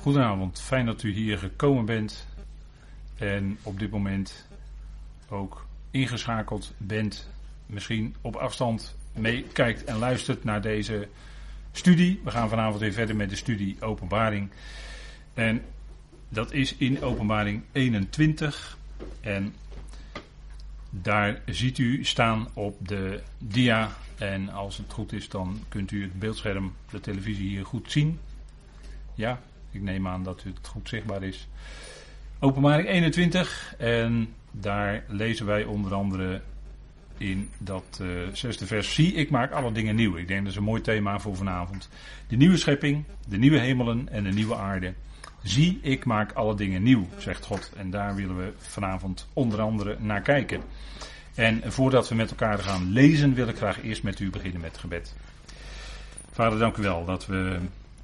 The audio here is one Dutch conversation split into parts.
Goedenavond, fijn dat u hier gekomen bent en op dit moment ook ingeschakeld bent, misschien op afstand meekijkt en luistert naar deze studie. We gaan vanavond weer verder met de studie Openbaring. En dat is in Openbaring 21. En daar ziet u staan op de dia. En als het goed is, dan kunt u het beeldscherm, de televisie hier goed zien. Ja, ik neem aan dat het goed zichtbaar is. Openbaring 21. En daar lezen wij onder andere in dat uh, zesde vers. Zie, ik maak alle dingen nieuw. Ik denk dat is een mooi thema voor vanavond. De nieuwe schepping, de nieuwe hemelen en de nieuwe aarde. Zie, ik maak alle dingen nieuw, zegt God. En daar willen we vanavond onder andere naar kijken. En voordat we met elkaar gaan lezen, wil ik graag eerst met u beginnen met gebed. Vader, dank u wel dat we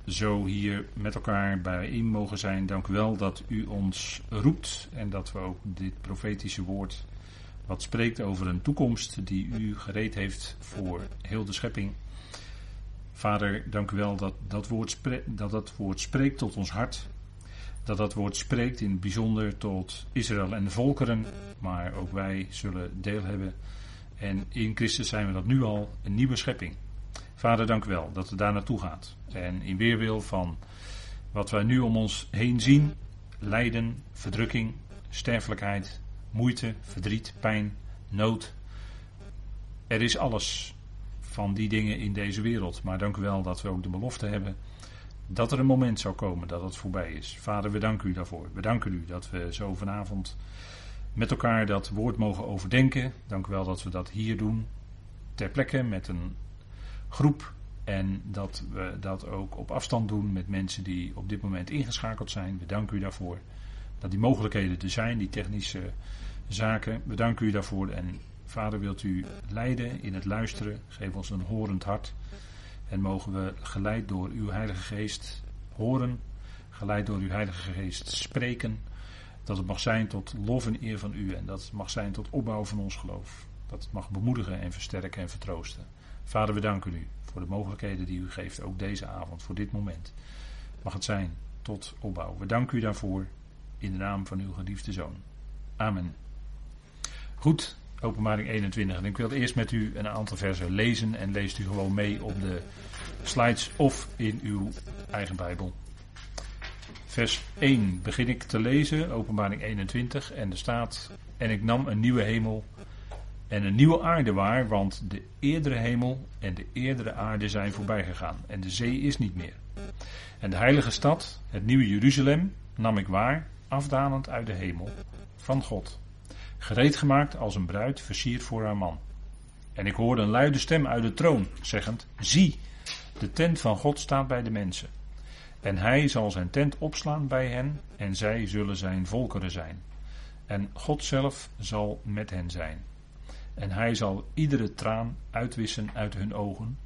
zo hier met elkaar bijeen mogen zijn. Dank u wel dat u ons roept en dat we ook dit profetische woord, wat spreekt over een toekomst die u gereed heeft voor heel de schepping. Vader, dank u wel dat dat woord, dat, dat woord spreekt tot ons hart. Dat dat woord spreekt in het bijzonder tot Israël en de volkeren. Maar ook wij zullen deel hebben. En in Christus zijn we dat nu al, een nieuwe schepping. Vader, dank u wel dat het daar naartoe gaat. En in weerwil van wat wij nu om ons heen zien: lijden, verdrukking, sterfelijkheid, moeite, verdriet, pijn, nood. Er is alles van die dingen in deze wereld. Maar dank u wel dat we ook de belofte hebben dat er een moment zou komen dat het voorbij is. Vader, we danken u daarvoor. We danken u dat we zo vanavond met elkaar dat woord mogen overdenken. Dank u wel dat we dat hier doen. Ter plekke met een groep. En dat we dat ook op afstand doen met mensen die op dit moment ingeschakeld zijn. We danken u daarvoor. Dat die mogelijkheden er zijn, die technische zaken. We danken u daarvoor. En vader, wilt u leiden in het luisteren. Geef ons een horend hart. En mogen we geleid door uw Heilige Geest horen. Geleid door uw Heilige Geest spreken. Dat het mag zijn tot lof en eer van u. En dat het mag zijn tot opbouw van ons geloof. Dat het mag bemoedigen en versterken en vertroosten. Vader, we danken u voor de mogelijkheden die u geeft, ook deze avond, voor dit moment. Mag het zijn tot opbouw. We danken u daarvoor in de naam van uw geliefde zoon. Amen. Goed, openbaring 21. En ik wil eerst met u een aantal versen lezen en leest u gewoon mee op de slides of in uw eigen Bijbel. Vers 1 begin ik te lezen, openbaring 21, en er staat: En ik nam een nieuwe hemel en een nieuwe aarde waar, want de eerdere hemel en de eerdere aarde zijn voorbij gegaan en de zee is niet meer. En de heilige stad, het nieuwe Jeruzalem, nam ik waar, afdalend uit de hemel, van God, gereed gemaakt als een bruid versierd voor haar man. En ik hoorde een luide stem uit de troon, zeggend, zie, de tent van God staat bij de mensen. En hij zal zijn tent opslaan bij hen, en zij zullen zijn volkeren zijn. En God zelf zal met hen zijn. En hij zal iedere traan uitwissen uit hun ogen.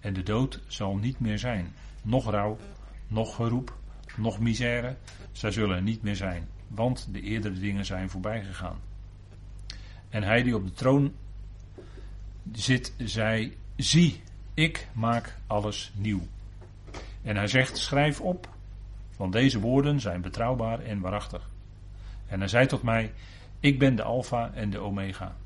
En de dood zal niet meer zijn. Nog rouw, nog geroep, nog misère. Zij zullen er niet meer zijn. Want de eerdere dingen zijn voorbij gegaan. En hij die op de troon zit, zei: Zie, ik maak alles nieuw. En hij zegt: Schrijf op, want deze woorden zijn betrouwbaar en waarachtig. En hij zei tot mij: Ik ben de Alpha en de Omega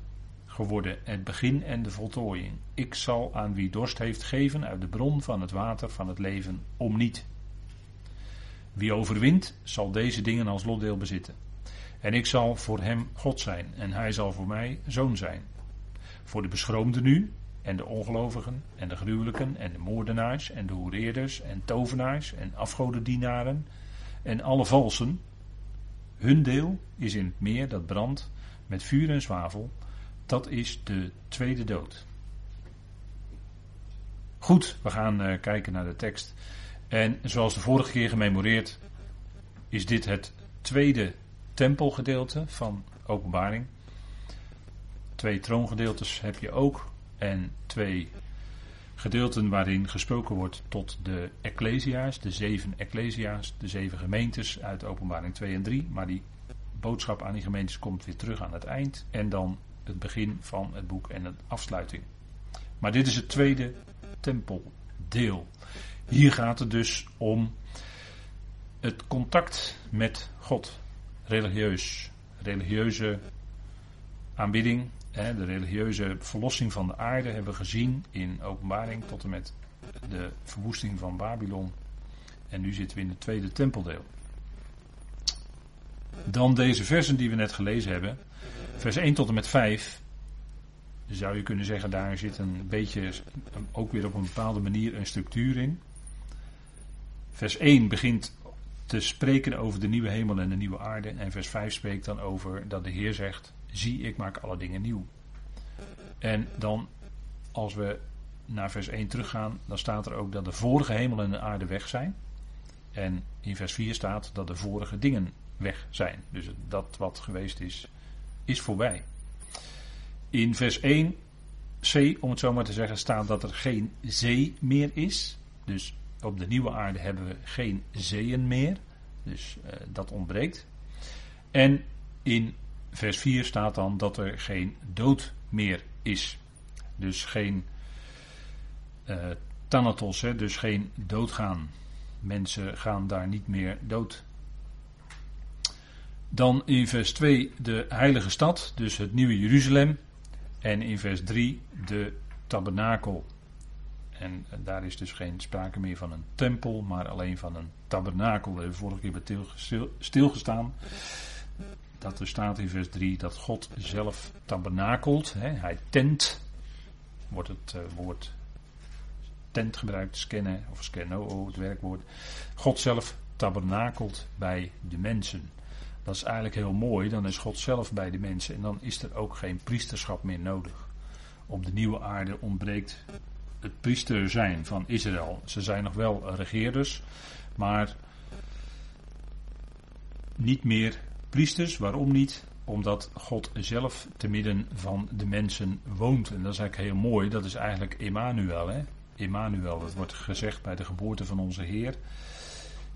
geworden, het begin en de voltooiing. Ik zal aan wie dorst heeft geven uit de bron van het water van het leven om niet. Wie overwint, zal deze dingen als lotdeel bezitten. En ik zal voor hem God zijn, en hij zal voor mij zoon zijn. Voor de beschroomden nu, en de ongelovigen, en de gruwelijken, en de moordenaars, en de hoereerders, en tovenaars, en afgodendienaren, en alle valsen. Hun deel is in het meer dat brandt met vuur en zwavel, dat is de tweede dood. Goed, we gaan uh, kijken naar de tekst. En zoals de vorige keer gememoreerd, is dit het tweede tempelgedeelte van Openbaring. Twee troongedeeltes heb je ook. En twee gedeelten waarin gesproken wordt tot de Ecclesia's, de zeven Ecclesia's, de zeven gemeentes uit Openbaring 2 en 3. Maar die boodschap aan die gemeentes komt weer terug aan het eind. En dan het begin van het boek en de afsluiting. Maar dit is het tweede tempeldeel. Hier gaat het dus om het contact met God, religieus, religieuze aanbidding, de religieuze verlossing van de aarde hebben we gezien in openbaring tot en met de verwoesting van Babylon. En nu zitten we in het tweede tempeldeel. Dan deze versen die we net gelezen hebben. Vers 1 tot en met 5. Zou je kunnen zeggen, daar zit een beetje, ook weer op een bepaalde manier, een structuur in. Vers 1 begint te spreken over de nieuwe hemel en de nieuwe aarde. En vers 5 spreekt dan over dat de Heer zegt: Zie, ik maak alle dingen nieuw. En dan, als we naar vers 1 teruggaan, dan staat er ook dat de vorige hemel en de aarde weg zijn. En in vers 4 staat dat de vorige dingen weg zijn. Dus dat wat geweest is, is voorbij. In vers 1, C, om het zo maar te zeggen, staat dat er geen zee meer is. Dus op de nieuwe aarde hebben we geen zeeën meer. Dus uh, dat ontbreekt. En in vers 4 staat dan dat er geen dood meer is. Dus geen uh, thanatos, hè, dus geen doodgaan. Mensen gaan daar niet meer dood. Dan in vers 2 de heilige stad, dus het nieuwe Jeruzalem. En in vers 3 de tabernakel. En daar is dus geen sprake meer van een tempel, maar alleen van een tabernakel. We hebben vorige keer bij stilgestaan. Dat er staat in vers 3 dat God zelf tabernakelt. Hè, hij tent. Wordt het uh, woord tent gebruikt, scannen of scannoo, het werkwoord. God zelf tabernakelt bij de mensen. Dat is eigenlijk heel mooi. Dan is God zelf bij de mensen en dan is er ook geen priesterschap meer nodig. Op de nieuwe aarde ontbreekt het priester zijn van Israël. Ze zijn nog wel regeerders, maar niet meer priesters. Waarom niet? Omdat God zelf te midden van de mensen woont. En dat is eigenlijk heel mooi. Dat is eigenlijk Emmanuel. Hè? Emmanuel, dat wordt gezegd bij de geboorte van onze Heer.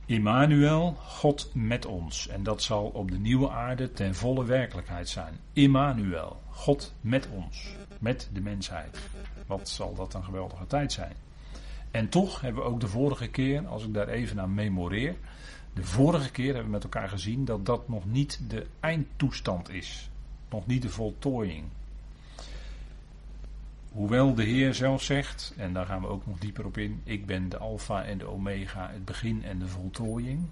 Immanuel, God met ons. En dat zal op de nieuwe aarde ten volle werkelijkheid zijn. Immanuel, God met ons, met de mensheid. Wat zal dat een geweldige tijd zijn. En toch hebben we ook de vorige keer, als ik daar even aan memoreer, de vorige keer hebben we met elkaar gezien dat dat nog niet de eindtoestand is. Nog niet de voltooiing. Hoewel de Heer zelf zegt, en daar gaan we ook nog dieper op in, ik ben de Alpha en de Omega, het begin en de voltooiing.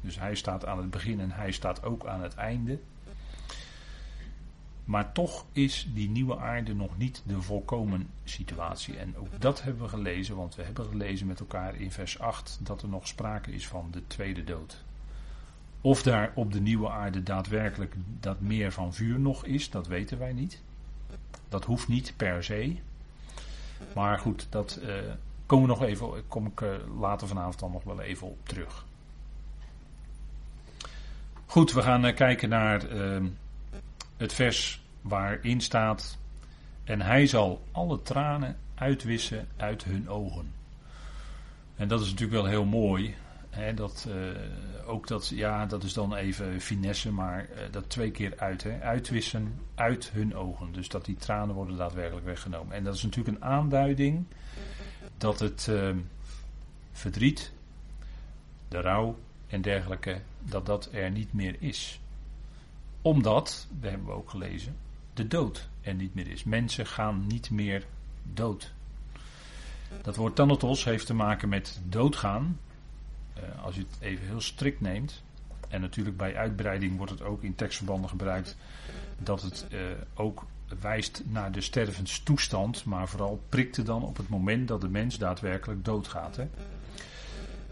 Dus hij staat aan het begin en hij staat ook aan het einde. Maar toch is die nieuwe aarde nog niet de volkomen situatie. En ook dat hebben we gelezen, want we hebben gelezen met elkaar in vers 8 dat er nog sprake is van de tweede dood. Of daar op de nieuwe aarde daadwerkelijk dat meer van vuur nog is, dat weten wij niet. Dat hoeft niet per se. Maar goed, dat uh, komen nog even, kom ik uh, later vanavond dan nog wel even op terug. Goed, we gaan uh, kijken naar ehm, het vers waarin staat: En hij zal alle tranen uitwissen uit hun ogen. En dat is natuurlijk wel heel mooi dat, uh, ook dat, ja, dat is dan even finesse, maar uh, dat twee keer uit, hè, uitwissen uit hun ogen. Dus dat die tranen worden daadwerkelijk weggenomen. En dat is natuurlijk een aanduiding dat het uh, verdriet, de rouw en dergelijke, dat dat er niet meer is. Omdat, dat hebben we ook gelezen, de dood er niet meer is. Mensen gaan niet meer dood. Dat woord thanatos heeft te maken met doodgaan, uh, als je het even heel strikt neemt, en natuurlijk bij uitbreiding wordt het ook in tekstverbanden gebruikt, dat het uh, ook wijst naar de stervenstoestand, maar vooral prikte dan op het moment dat de mens daadwerkelijk doodgaat. Hè.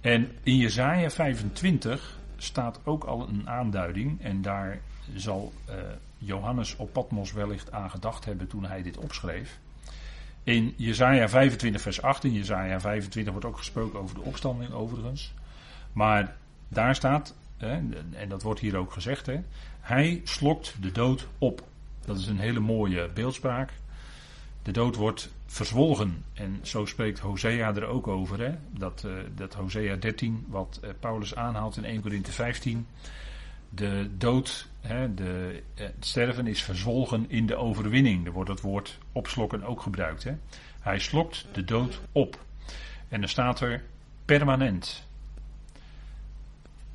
En in Jezaja 25 staat ook al een aanduiding, en daar zal uh, Johannes op Patmos wellicht aan gedacht hebben toen hij dit opschreef. In Jezaja 25 vers 8, in Jezaja 25 wordt ook gesproken over de opstanding overigens. Maar daar staat, en dat wordt hier ook gezegd, hij slokt de dood op. Dat is een hele mooie beeldspraak. De dood wordt verzwolgen. En zo spreekt Hosea er ook over. Dat, uh, dat Hosea 13, wat uh, Paulus aanhaalt in 1 Corinthië 15. De dood, hè, de, uh, het sterven is verzwolgen in de overwinning. Er wordt het woord opslokken ook gebruikt. Hè? Hij slokt de dood op. En er staat er permanent.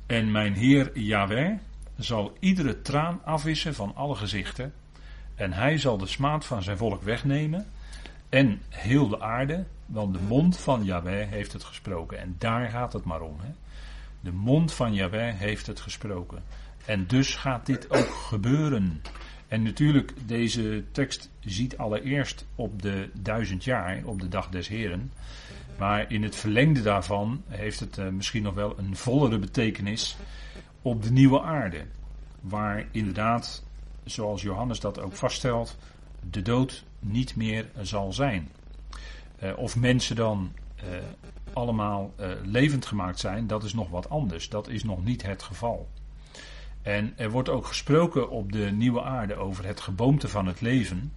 En mijn Heer Yahweh zal iedere traan afwissen van alle gezichten. En hij zal de smaad van zijn volk wegnemen. En heel de aarde, want de mond van Yahweh heeft het gesproken. En daar gaat het maar om. Hè. De mond van Yahweh heeft het gesproken. En dus gaat dit ook gebeuren. En natuurlijk, deze tekst ziet allereerst op de duizend jaar, op de dag des Heren. Maar in het verlengde daarvan heeft het uh, misschien nog wel een vollere betekenis op de nieuwe aarde. Waar inderdaad, zoals Johannes dat ook vaststelt, de dood niet meer zal zijn. Uh, of mensen dan uh, allemaal levend gemaakt zijn, dat is nog wat anders. Dat is nog niet het geval. En er wordt ook gesproken op de nieuwe aarde over het geboomte van het leven.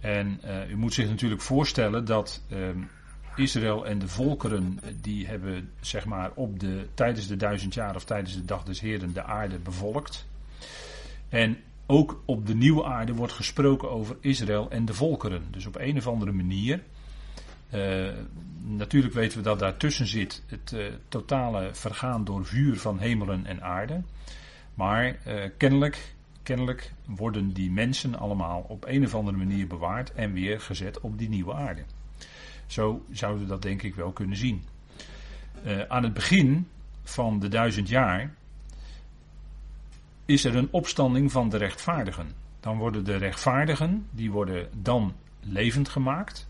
En u moet zich natuurlijk voorstellen dat uh, Israël en de volkeren die hebben zeg maar op de, tijdens de duizend jaar of tijdens de dag des Heren de aarde bevolkt. En ook op de nieuwe aarde wordt gesproken over Israël en de volkeren. Dus op een of andere manier. Uh, natuurlijk weten we dat daartussen zit het uh, totale vergaan door vuur van hemelen en aarde. Maar uh, kennelijk, kennelijk worden die mensen allemaal op een of andere manier bewaard en weer gezet op die nieuwe aarde. Zo zouden we dat denk ik wel kunnen zien. Uh, aan het begin van de duizend jaar is er een opstanding van de rechtvaardigen. Dan worden de rechtvaardigen, die worden dan levend gemaakt.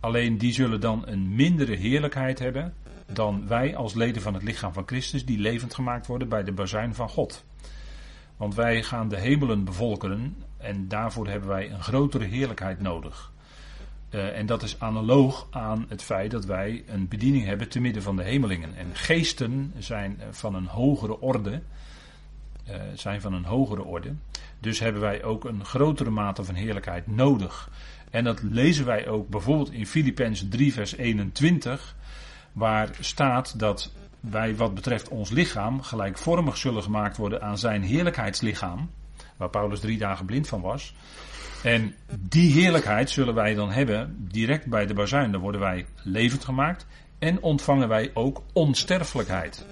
Alleen die zullen dan een mindere heerlijkheid hebben dan wij als leden van het lichaam van Christus die levend gemaakt worden bij de bazuin van God. Want wij gaan de hemelen bevolken en daarvoor hebben wij een grotere heerlijkheid nodig. Uh, en dat is analoog aan het feit dat wij een bediening hebben te midden van de hemelingen. En geesten zijn van een hogere orde. Uh, zijn van een hogere orde. Dus hebben wij ook een grotere mate van heerlijkheid nodig. En dat lezen wij ook bijvoorbeeld in Filippenzen 3 vers 21 waar staat dat wij wat betreft ons lichaam gelijkvormig zullen gemaakt worden aan zijn heerlijkheidslichaam, waar Paulus drie dagen blind van was. En die heerlijkheid zullen wij dan hebben direct bij de bazuin. Dan worden wij levend gemaakt en ontvangen wij ook onsterfelijkheid.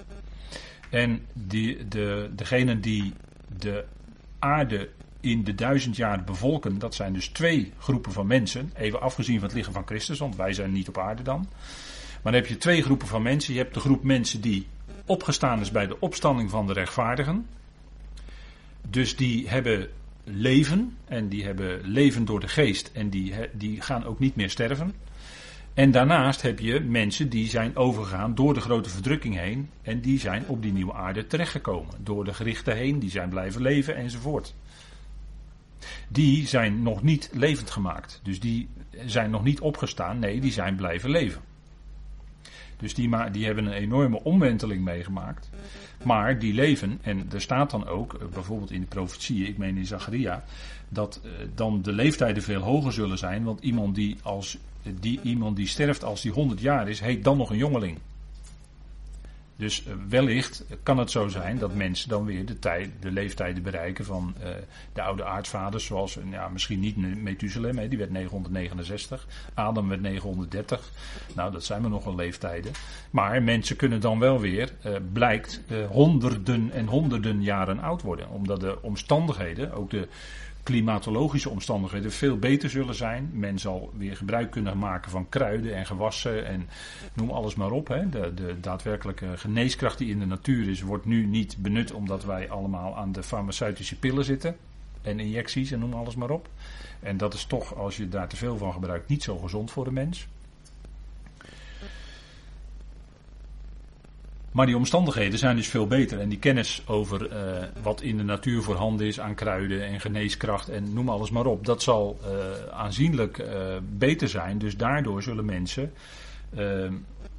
En die, de, degenen die de aarde in de duizend jaar bevolken, dat zijn dus twee groepen van mensen, even afgezien van het lichaam van Christus, want wij zijn niet op aarde dan. Maar dan heb je twee groepen van mensen. Je hebt de groep mensen die opgestaan is bij de opstanding van de rechtvaardigen. Dus die hebben leven en die hebben leven door de geest en die, die gaan ook niet meer sterven. En daarnaast heb je mensen die zijn overgegaan door de grote verdrukking heen en die zijn op die nieuwe aarde terechtgekomen. Door de gerichten heen, die zijn blijven leven enzovoort. Die zijn nog niet levend gemaakt. Dus die zijn nog niet opgestaan, nee, die zijn blijven leven. Dus die, die hebben een enorme omwenteling meegemaakt. Maar die leven, en er staat dan ook, eh, bijvoorbeeld in de profetie, ik meen in Zacharia, dat uh, dan de leeftijden veel hoger zullen zijn. Want iemand die, als, die, iemand die sterft als hij 100 jaar is, heet dan nog een jongeling. Dus eh, wellicht kan het zo zijn dat mensen dan weer de, tijd, de leeftijden bereiken van uh, de oude aardvaders, zoals ja, misschien niet Methuselem, die werd 969, Adam werd 930. Nou, dat zijn we nog wel leeftijden. Maar mensen kunnen dan wel weer, blijkt, honderden en honderden jaren oud worden, omdat de omstandigheden, ook de klimatologische omstandigheden veel beter zullen zijn. Men zal weer gebruik kunnen maken van kruiden en gewassen en noem alles maar op. Hè. De, de daadwerkelijke geneeskracht die in de natuur is, wordt nu niet benut omdat wij allemaal aan de farmaceutische pillen zitten. En injecties en noem alles maar op. En dat is toch, als je daar te veel van gebruikt, niet zo gezond voor de mens. Maar die omstandigheden zijn dus veel beter. En die kennis over uh, wat in de natuur voorhanden is aan kruiden en geneeskracht en noem alles maar op. Dat zal uh, aanzienlijk uh, beter zijn. Dus daardoor zullen mensen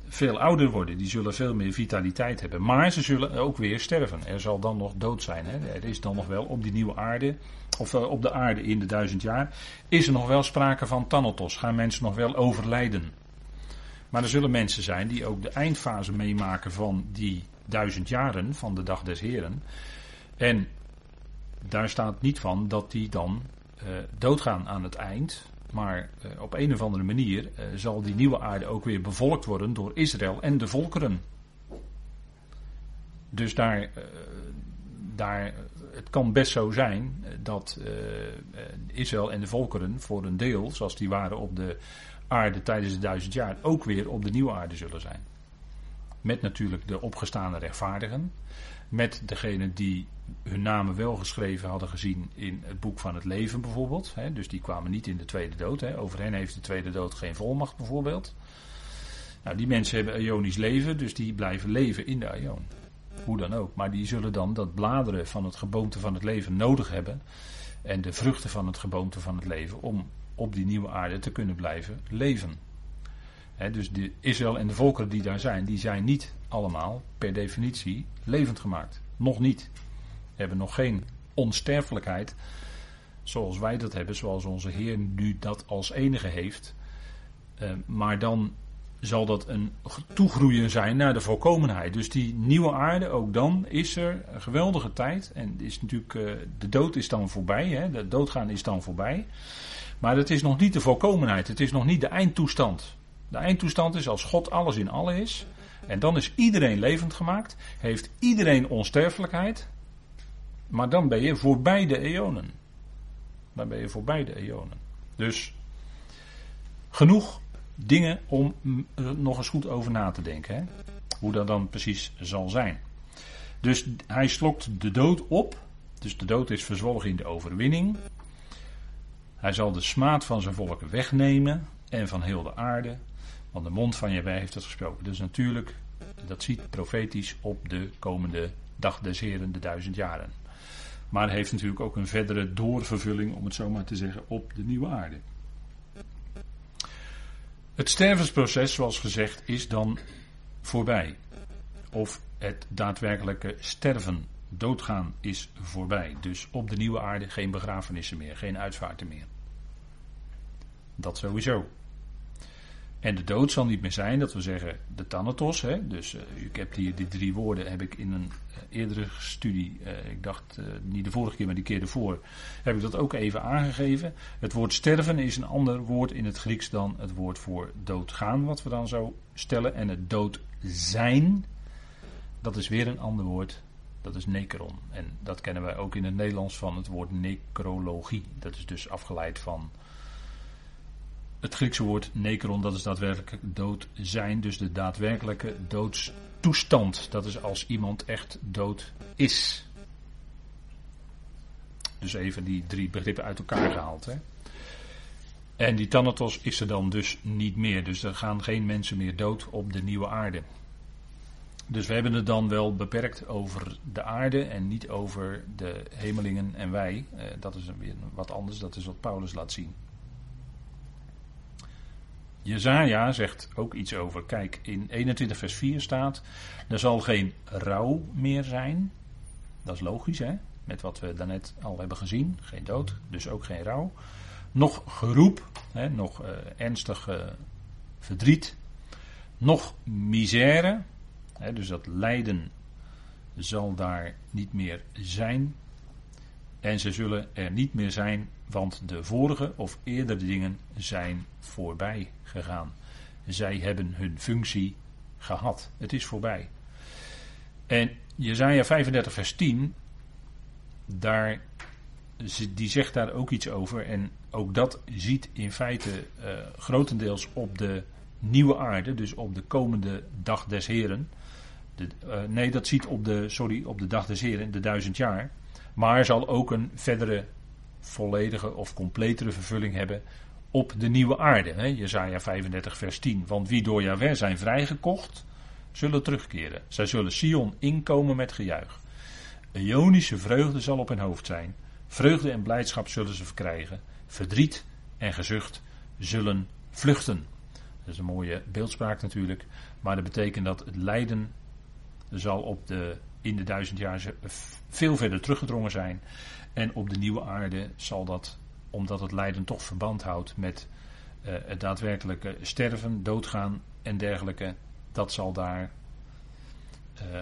veel ouder worden. Die zullen veel meer vitaliteit hebben. Maar ze zullen ook weer sterven. Er zal dan nog dood zijn. Hè. Er is dan nog wel op die nieuwe aarde, of op de aarde in de duizend jaar, is er nog wel sprake van thanatos. Gaan mensen nog wel overlijden. Maar er zullen mensen zijn die ook de eindfase meemaken van die duizend jaren van de dag des Heren. En daar staat niet van dat die dan uh, doodgaan aan het eind. Maar uh, op een of andere manier uh, zal die nieuwe aarde ook weer bevolkt worden door Israël en de volkeren. dus daar, daar, het kan best zo zijn dat Israël en de volkeren voor een deel, zoals die waren op de aarde tijdens de duizend jaar, ook weer op de nieuwe aarde zullen zijn. Met natuurlijk de opgestaande rechtvaardigen. Met degenen die hun namen wel geschreven hadden gezien in het boek van het leven bijvoorbeeld. Hè, dus die kwamen niet in de tweede dood. Hè. Over hen heeft de tweede dood geen volmacht bijvoorbeeld. Nou, die mensen hebben ionisch leven, dus die blijven leven in de ion. Hoe dan ook. Maar die zullen dan dat bladeren van het geboomte van het leven nodig hebben. En de vruchten van het geboomte van het leven om op die nieuwe aarde te kunnen blijven leven. dus de Israël en de volkeren die daar zijn, die zijn niet allemaal per definitie levend gemaakt. Nog niet. Hebben nog geen onsterfelijkheid zoals wij dat hebben, zoals onze Heer nu dat als enige heeft. Uh, maar dan zal dat een toegroeien zijn naar de volkomenheid. Dus die nieuwe aarde, ook dan is er een geweldige tijd. En is natuurlijk, uh, de dood is dan voorbij, hè? de doodgaan is dan voorbij. Maar het is nog niet de volkomenheid, het is nog niet de eindtoestand. De eindtoestand is als God alles in alle is. En dan is iedereen levend gemaakt, heeft iedereen onsterfelijkheid. Maar dan ben je voorbij de eonen. Dan ben je voorbij de eonen. Dus genoeg dingen om nog eens goed over na te denken. Hè? Hoe dat dan precies zal zijn. Dus hij slokt de dood op. Dus de dood is verzwolgen in de overwinning. Hij zal de smaad van zijn volk wegnemen en van heel de aarde. Want de mond van Jehovah heeft het gesproken. Dus natuurlijk, dat ziet profetisch op de komende dag des Heren, de duizend jaren. Maar heeft natuurlijk ook een verdere doorvervulling, om het zo maar te zeggen, op de nieuwe aarde. Het stervensproces, zoals gezegd, is dan voorbij. Of het daadwerkelijke sterven, doodgaan, is voorbij. Dus op de nieuwe aarde geen begrafenissen meer, geen uitvaarten meer. Dat sowieso. En de dood zal niet meer zijn, dat we zeggen de thanatos. Hè? Dus uh, ik heb hier die drie woorden heb ik in een uh, eerdere studie, uh, ik dacht niet de vorige keer, maar die keer ervoor, heb ik dat ook even aangegeven. Het woord sterven is een ander woord in het Grieks dan het woord voor doodgaan, wat we dan zo stellen. En het dood zijn, dat is weer een ander woord, dat is necron. En dat kennen wij ook in het Nederlands van het woord necrologie. Dat is dus afgeleid van het Griekse woord necron, dat is daadwerkelijk dood zijn, dus de daadwerkelijke doodstoestand. Dat is als iemand echt dood is. Dus even die drie begrippen uit elkaar gehaald. Hè. En die thanatos is er dan dus niet meer. Dus er gaan geen mensen meer dood op de nieuwe aarde. Dus we hebben het dan wel beperkt over de aarde en niet over de hemelingen en wij. Eh, dat is weer wat anders, dat is wat Paulus laat zien. Jezaja zegt ook iets over. Kijk, in 21 vers 4 staat: Er zal geen rouw meer zijn. Dat is logisch, hè? Met wat we daarnet al hebben gezien. Geen dood, dus ook geen rouw. Nog geroep, hè? nog uh, ernstig uh, verdriet. Nog misère, hè? dus dat lijden zal daar niet meer zijn. En ze zullen er niet meer zijn, want de vorige of eerdere dingen zijn voorbij Zij hebben hun functie gehad. Het is voorbij. En Jezaja 35 vers 10, daar, die zegt daar ook iets over. En ook dat ziet in feite uh, grotendeels op de nieuwe aarde, dus op de komende dag des Heren. De, uh, nee, dat ziet op de, sorry, op de dag des Heren, de duizend jaar. Maar zal ook een verdere volledige of completere vervulling hebben op de nieuwe aarde. Hè? Jezaja 35 vers 10. Want wie door Jahweh zijn vrijgekocht, zullen terugkeren. Zij zullen Sion inkomen met gejuich. Ionische vreugde zal op hun hoofd zijn. Vreugde en blijdschap zullen ze verkrijgen. Verdriet en gezucht zullen vluchten. Dat is een mooie beeldspraak natuurlijk. Maar dat betekent dat het lijden zal op de, in de duizend jaar veel verder teruggedrongen zijn. En op de nieuwe aarde zal dat, omdat het lijden toch verband houdt met uh, het daadwerkelijke sterven, doodgaan en dergelijke, dat zal daar uh,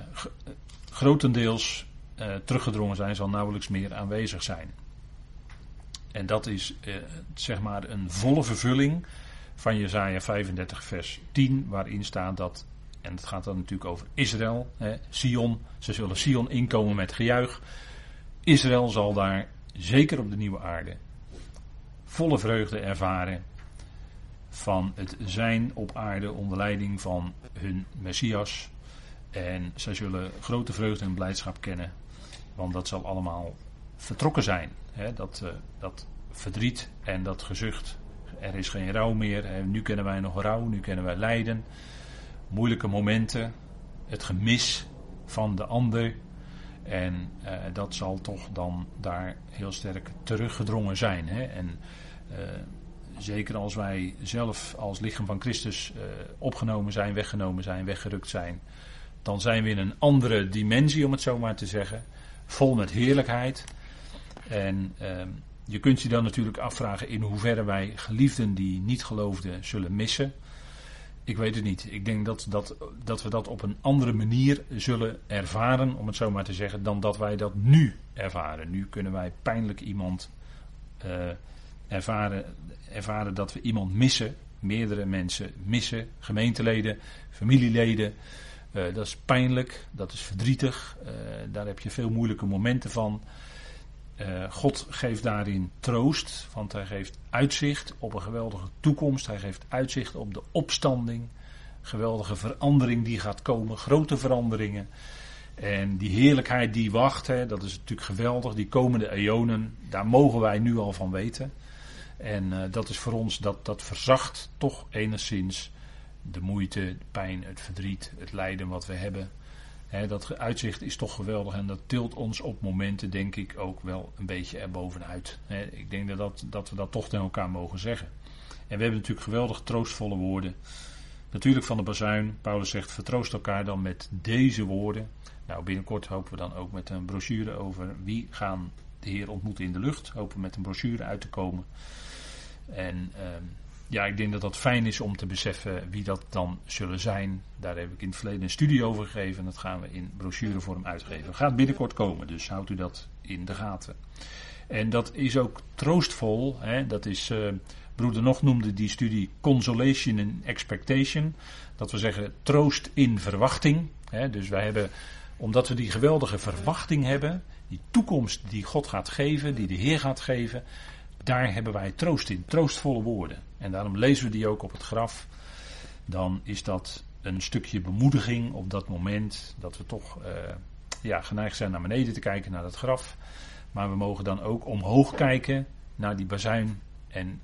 grotendeels uh, teruggedrongen zijn, zal nauwelijks meer aanwezig zijn. En dat is zeg maar een volle vervulling van Jezaja 35 vers 10, waarin staat dat En het gaat dan natuurlijk over Israël, hè, Sion. Ze zullen Sion inkomen met gejuich. Israël zal daar, zeker op de nieuwe aarde, volle vreugde ervaren van het zijn op aarde onder leiding van hun Messias. En zij zullen grote vreugde en blijdschap kennen, want dat zal allemaal vertrokken zijn. Dat, uh, dat verdriet en dat gezucht. Er is geen rouw meer. Nu kennen wij nog rouw, nu kennen wij lijden. Moeilijke momenten. Het gemis van de ander. En uh, dat zal toch dan daar heel sterk teruggedrongen zijn. En zeker als wij zelf als lichaam van Christus uh, opgenomen zijn, weggenomen zijn, weggerukt zijn. Dan zijn we in een andere dimensie, om het zo maar te zeggen. Vol met heerlijkheid. En ehm, je kunt je dan natuurlijk afvragen in hoeverre wij geliefden die niet geloofden zullen missen. Ik weet het niet. Ik denk dat, dat, dat we dat op een andere manier zullen ervaren, om het zo maar te zeggen, dan dat wij dat nu ervaren. Nu kunnen wij pijnlijk iemand uh, ervaren, ervaren dat we iemand missen. Meerdere mensen missen, gemeenteleden, familieleden. Uh, dat is pijnlijk, dat is verdrietig. Uh, daar heb je veel moeilijke momenten van. Uh, God geeft daarin troost, want hij geeft uitzicht op een geweldige toekomst. Hij geeft uitzicht op de opstanding, geweldige verandering die gaat komen, grote veranderingen. En die heerlijkheid die wacht, hè, dat is natuurlijk geweldig. Die komende eonen, daar mogen wij nu al van weten. En uh, dat is voor ons, dat, dat verzacht toch enigszins de moeite, de pijn, het verdriet, het lijden wat we hebben dat uitzicht is toch geweldig en dat tilt ons op momenten, denk ik, ook wel een beetje erbovenuit. He, ik denk dat, dat, dat we dat toch tegen elkaar mogen zeggen. En we hebben natuurlijk geweldig troostvolle woorden. Natuurlijk van de bazuin. Paulus zegt: vertroost elkaar dan met deze woorden. Nou, binnenkort hopen we dan ook met een brochure over wie gaan de Heer ontmoeten in de lucht. Hopen met een brochure uit te komen. En. Uh, ja, ik denk dat dat fijn is om te beseffen wie dat dan zullen zijn. Daar heb ik in het verleden een studie over gegeven. En dat gaan we in brochurevorm uitgeven. Gaat binnenkort komen, dus houdt u dat in de gaten. En dat is ook troostvol. Hè? Dat is, uh, broeder Nog noemde die studie Consolation in Expectation. Dat we zeggen troost in verwachting. Hè? Dus wij hebben, omdat we die geweldige verwachting hebben, toekomst die God gaat geven, die de Heer gaat geven, daar hebben wij troost in, troostvolle woorden. En daarom lezen we die ook op het graf. Dan is dat een stukje bemoediging op dat moment dat we toch uh, ja, geneigd zijn naar beneden te kijken, naar dat graf. Maar we mogen dan ook omhoog kijken naar die bazuin. En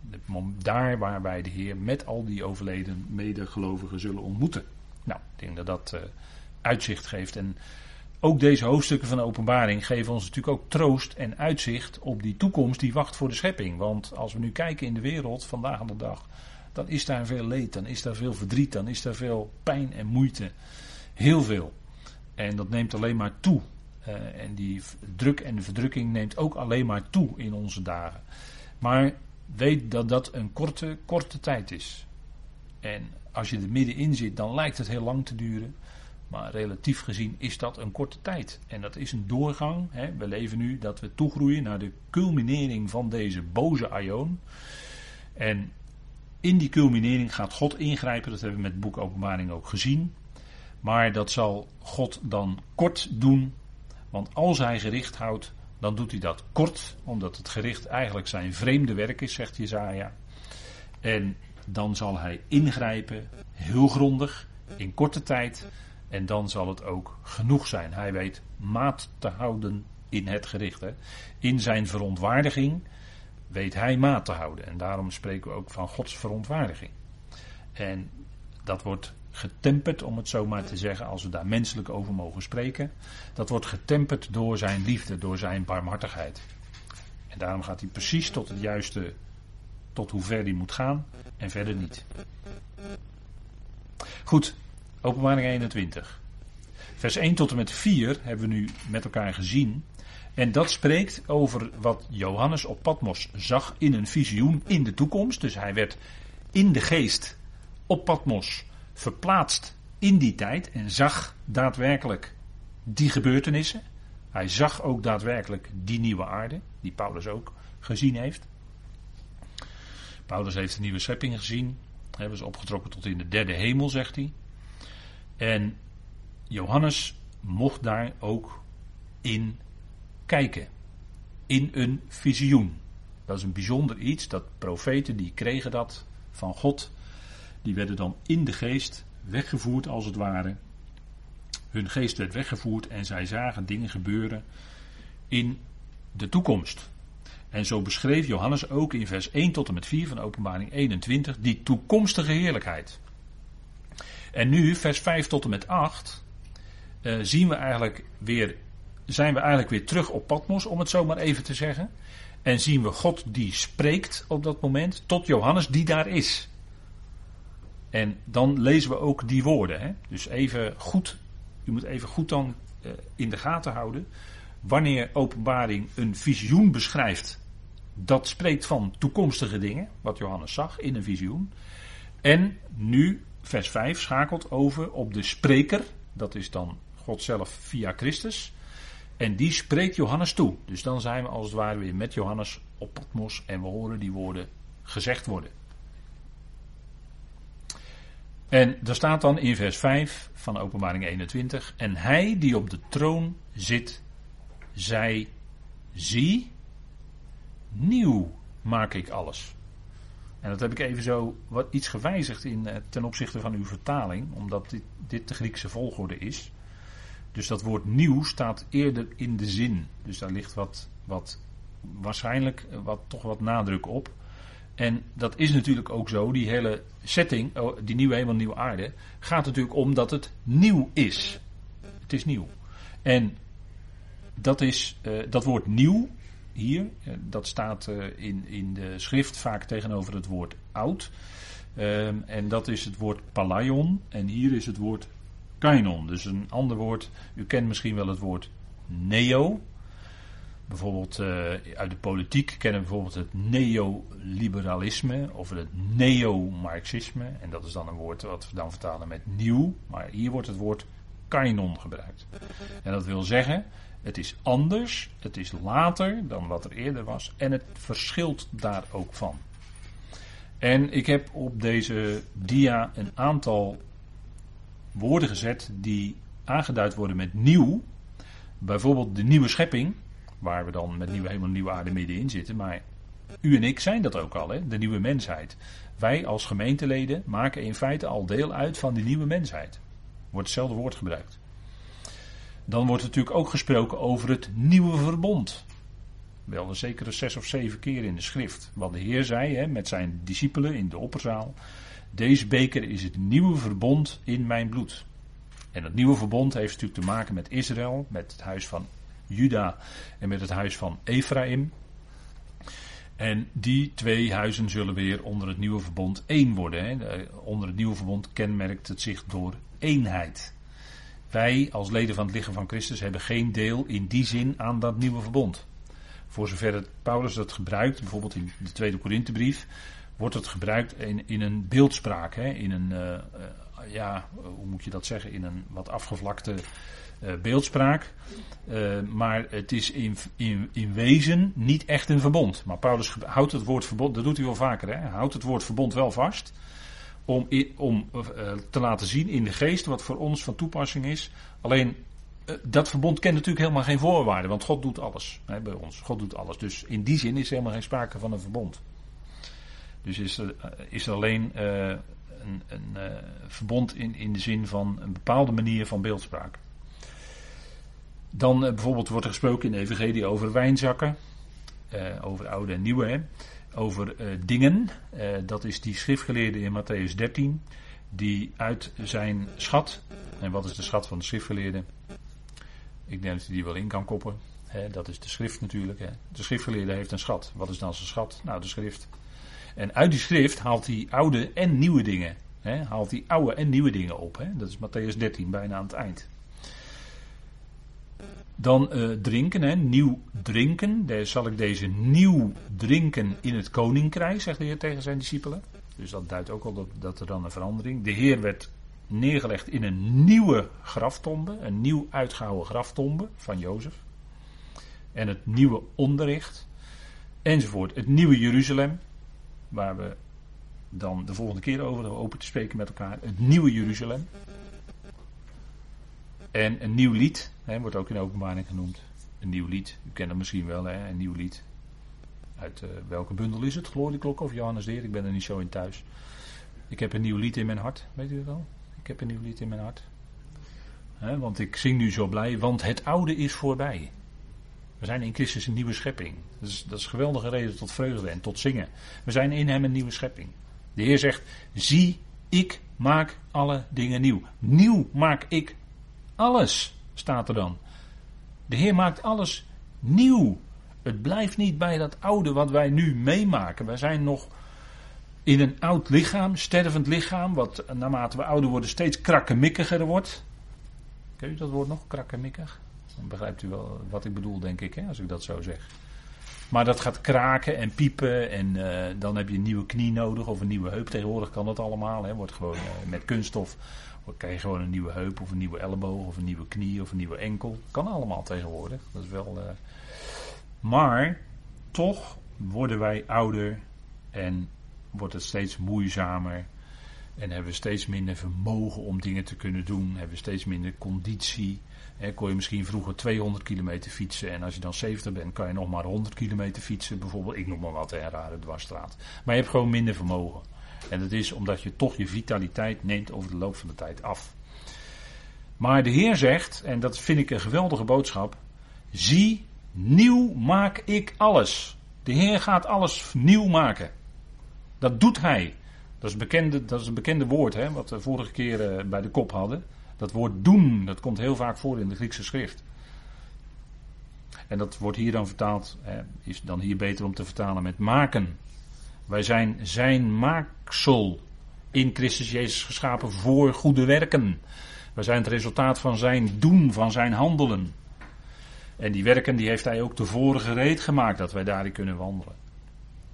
daar waar wij de Heer met al die overleden medegelovigen zullen ontmoeten. Nou, ik denk dat dat uh, uitzicht geeft. En ook deze hoofdstukken van de openbaring geven ons natuurlijk ook troost en uitzicht op die toekomst die wacht voor de schepping. Want als we nu kijken in de wereld vandaag aan de dag, dan is daar veel leed, dan is daar veel verdriet, dan is daar veel pijn en moeite. Heel veel. En dat neemt alleen maar toe. Uh, en die druk en de verdrukking neemt ook alleen maar toe in onze dagen. Maar weet dat dat een korte, korte tijd is. En als je er middenin zit, dan lijkt het heel lang te duren. Maar relatief gezien is dat een korte tijd. En dat is een doorgang. Hè. We leven nu dat we toegroeien naar de culminering van deze boze aion. En in die culminering gaat God ingrijpen. Dat hebben we met het boek Openbaring ook gezien. Maar dat zal God dan kort doen. Want als hij gericht houdt, dan doet hij dat kort. Omdat het gericht eigenlijk zijn vreemde werk is, zegt Jezaja. En dan zal hij ingrijpen, heel grondig, in korte tijd. En dan zal het ook genoeg zijn. Hij weet maat te houden in het gericht. Hè. In zijn verontwaardiging weet hij maat te houden. En daarom spreken we ook van Gods verontwaardiging. En dat wordt getemperd, om het zo maar te zeggen, als we daar menselijk over mogen spreken. Dat wordt getemperd door zijn liefde, door zijn barmhartigheid. En daarom gaat hij precies tot het juiste, tot hoe ver hij moet gaan en verder niet. Goed, Openbaring 21. Vers 1 tot en met 4 hebben we nu met elkaar gezien. En dat spreekt over wat Johannes op Patmos zag in een visioen in de toekomst. Dus hij werd in de geest op Patmos verplaatst in die tijd en zag daadwerkelijk die gebeurtenissen. Hij zag ook daadwerkelijk die nieuwe aarde, die Paulus ook gezien heeft. Paulus heeft de nieuwe schepping gezien. Hebben ze opgetrokken tot in de derde hemel, zegt hij. En Johannes mocht daar ook in kijken. In een visioen. Dat is een bijzonder iets. Dat profeten die kregen dat van God. Die werden dan in de geest weggevoerd als het ware. Hun geest werd weggevoerd en zij zagen dingen gebeuren in de toekomst. En zo beschreef Johannes ook in vers 1 tot en met 4 van Openbaring 21 die toekomstige heerlijkheid. En nu, vers 5 tot en met 8, uh, eh, zien we eigenlijk weer, zijn we eigenlijk weer terug op Patmos, om het zo maar even te zeggen. En zien we God die spreekt op dat moment tot Johannes die daar is. En dan lezen we ook die woorden. Hè? Dus even goed, u moet even goed dan uh, in de gaten houden. Wanneer openbaring een visioen beschrijft, dat spreekt van toekomstige dingen, wat Johannes zag in een visioen. En nu, vers 5, schakelt over op de spreker, dat is dan God zelf via Christus. En die spreekt Johannes toe. Dus dan zijn we als het ware weer met Johannes op Patmos en we horen die woorden gezegd worden. En daar staat dan in vers 5 van Openbaring 21: En hij die op de troon zit, zei: Zie, nieuw maak ik alles. En dat heb ik even zo wat iets gewijzigd in, eh, ten opzichte van uw vertaling, omdat dit, dit de Griekse volgorde is. Dus dat woord nieuw staat eerder in de zin. Dus daar ligt wat, wat waarschijnlijk eh, wat, toch wat nadruk op. En dat is natuurlijk ook zo, die hele setting, oh, die nieuwe hemel, nieuwe aarde, gaat natuurlijk om dat het nieuw is. Het is nieuw. En dat, is, uh, dat woord nieuw hier, uh, dat staat uh, in, in de schrift vaak tegenover het woord oud. Ehm, en dat is het woord palaion. En hier is het woord kainon. Dus een ander woord, u kent misschien wel het woord neo. Bijvoorbeeld uh, uit de politiek kennen we bijvoorbeeld het neoliberalisme of het neo-marxisme. En dat is dan een woord wat we dan vertalen met nieuw. Maar hier wordt het woord kainon gebruikt. En dat wil zeggen, het is anders, het is later dan wat er eerder was en het verschilt daar ook van. En ik heb op deze dia een aantal woorden gezet die aangeduid worden met nieuw. Bijvoorbeeld de nieuwe schepping, waar we dan met nieuwe hemel nieuwe aarde middenin zitten. Maar u en ik zijn dat ook al, hè? de nieuwe mensheid. Wij als gemeenteleden maken in feite al deel uit van die nieuwe mensheid. Wordt hetzelfde woord gebruikt. Dan wordt natuurlijk ook gesproken over het nieuwe verbond. Wel een zekere zes of zeven keer in de schrift. Wat de Heer zei hè, met zijn discipelen in de opperzaal. Deze beker is het nieuwe verbond in mijn bloed. En dat nieuwe verbond heeft natuurlijk te maken met Israël, met het huis van Juda en met het huis van Ephraim. En die twee huizen zullen weer onder het nieuwe verbond één worden. Hè. Onder het nieuwe verbond kenmerkt het zich door eenheid. Wij als leden van het lichaam van Christus hebben geen deel in die zin aan dat nieuwe verbond. Voor zover Paulus dat gebruikt, bijvoorbeeld in de tweede Korinthebrief, wordt het gebruikt in, in een beeldspraak. Hè? In een, uh, uh, ja, hoe moet je dat zeggen? In een wat afgevlakte uh, beeldspraak. maar het is in, in, in wezen niet echt een verbond. Maar Paulus houdt het woord verbond, dat doet hij wel vaker, hè? Houdt het woord verbond wel vast. Om, om te laten zien in de geest wat voor ons van toepassing is. Alleen dat verbond kent natuurlijk helemaal geen voorwaarden, want God doet alles hè, bij ons. God doet alles. Dus in die zin is er helemaal geen sprake van een verbond. Dus is er, eh, is alleen een, een verbond in, in de zin van een bepaalde manier van beeldspraak. Dan bijvoorbeeld wordt er gesproken in de Evangelie over wijnzakken, over oude en nieuwe? Over dingen. dat is die schriftgeleerde in Matthäus 13, die uit zijn schat, en wat is de schat van de schriftgeleerde? Ik denk dat hij die wel in kan koppen. Dat is de schrift natuurlijk. De schriftgeleerde heeft een schat. Wat is dan zijn schat? Nou, de schrift. En uit die schrift haalt hij oude en nieuwe dingen. Haalt hij oude en nieuwe dingen op. Dat is Matthäus 13, bijna aan het eind. Dan uh, drinken, hè, nieuw drinken. Daar zal ik deze nieuw drinken in het koninkrijk, zegt de Heer tegen zijn discipelen. Dus dat duidt ook al dat, er dan een verandering. De Heer werd neergelegd in een nieuwe graftombe, een nieuw uitgehouwen graftombe van Jozef. En het nieuwe onderricht, enzovoort. Het nieuwe Jeruzalem, waar we dan de volgende keer over open te spreken met elkaar. Het nieuwe Jeruzalem. En een nieuw lied, hè, wordt ook in openbaring genoemd. Een nieuw lied, u kent het misschien wel, hè, een nieuw lied. Uit uh, welke bundel is het? Glorieklok of Johannes de Heer? Ik ben er niet zo in thuis. Ik heb een nieuw lied in mijn hart, weet u dat al? Ik heb een nieuw lied in mijn hart. Want ik zing nu zo blij, want het oude is voorbij. We zijn in Christus een nieuwe schepping. Dat is, dat is een geweldige reden tot vreugde en tot zingen. We zijn in Hem een nieuwe schepping. De Heer zegt: Zie, ik maak alle dingen nieuw. Nieuw maak ik alles, staat er dan. De Heer maakt alles nieuw. Het blijft niet bij dat oude wat wij nu meemaken. Wij zijn nog in een oud lichaam, stervend lichaam, wat naarmate we ouder worden steeds krakkemikkiger wordt. Ken je dat woord nog, krakkemikkig? Dan begrijpt u wel wat ik bedoel, denk ik, hè, als ik dat zo zeg. Maar dat gaat kraken en piepen en uh, dan heb je een nieuwe knie nodig of een nieuwe heup. Tegenwoordig kan dat allemaal. Hè. Wordt gewoon uh, met kunststof krijg je gewoon een nieuwe heup of een nieuwe elleboog of een nieuwe knie of een nieuwe enkel. Kan allemaal tegenwoordig. Dat is wel. Uh... Maar toch worden wij ouder en wordt het steeds moeizamer. En hebben we steeds minder vermogen om dingen te kunnen doen. Hebben we steeds minder conditie. He, kon je misschien vroeger 200 kilometer fietsen. En als je dan 70 bent, kan je nog maar 100 kilometer fietsen. Bijvoorbeeld, ik noem maar wat, een rare dwarsstraat. Maar je hebt gewoon minder vermogen. En dat is omdat je toch je vitaliteit neemt over de loop van de tijd af. Maar de Heer zegt, en dat vind ik een geweldige boodschap. Zie, nieuw maak ik alles. De Heer gaat alles nieuw maken. Dat doet Hij. Dat is, dat is een bekende woord, hè, wat we vorige keer uh, bij de kop hadden. Dat woord doen, dat komt heel vaak voor in de Griekse schrift. En dat wordt hier dan vertaald, hè, is dan hier beter om te vertalen met maken. Wij zijn zijn maaksel in Christus Jezus geschapen voor goede werken. Wij zijn het resultaat van zijn doen, van zijn handelen. En die werken die heeft hij ook tevoren gereed gemaakt dat wij daarin kunnen wandelen.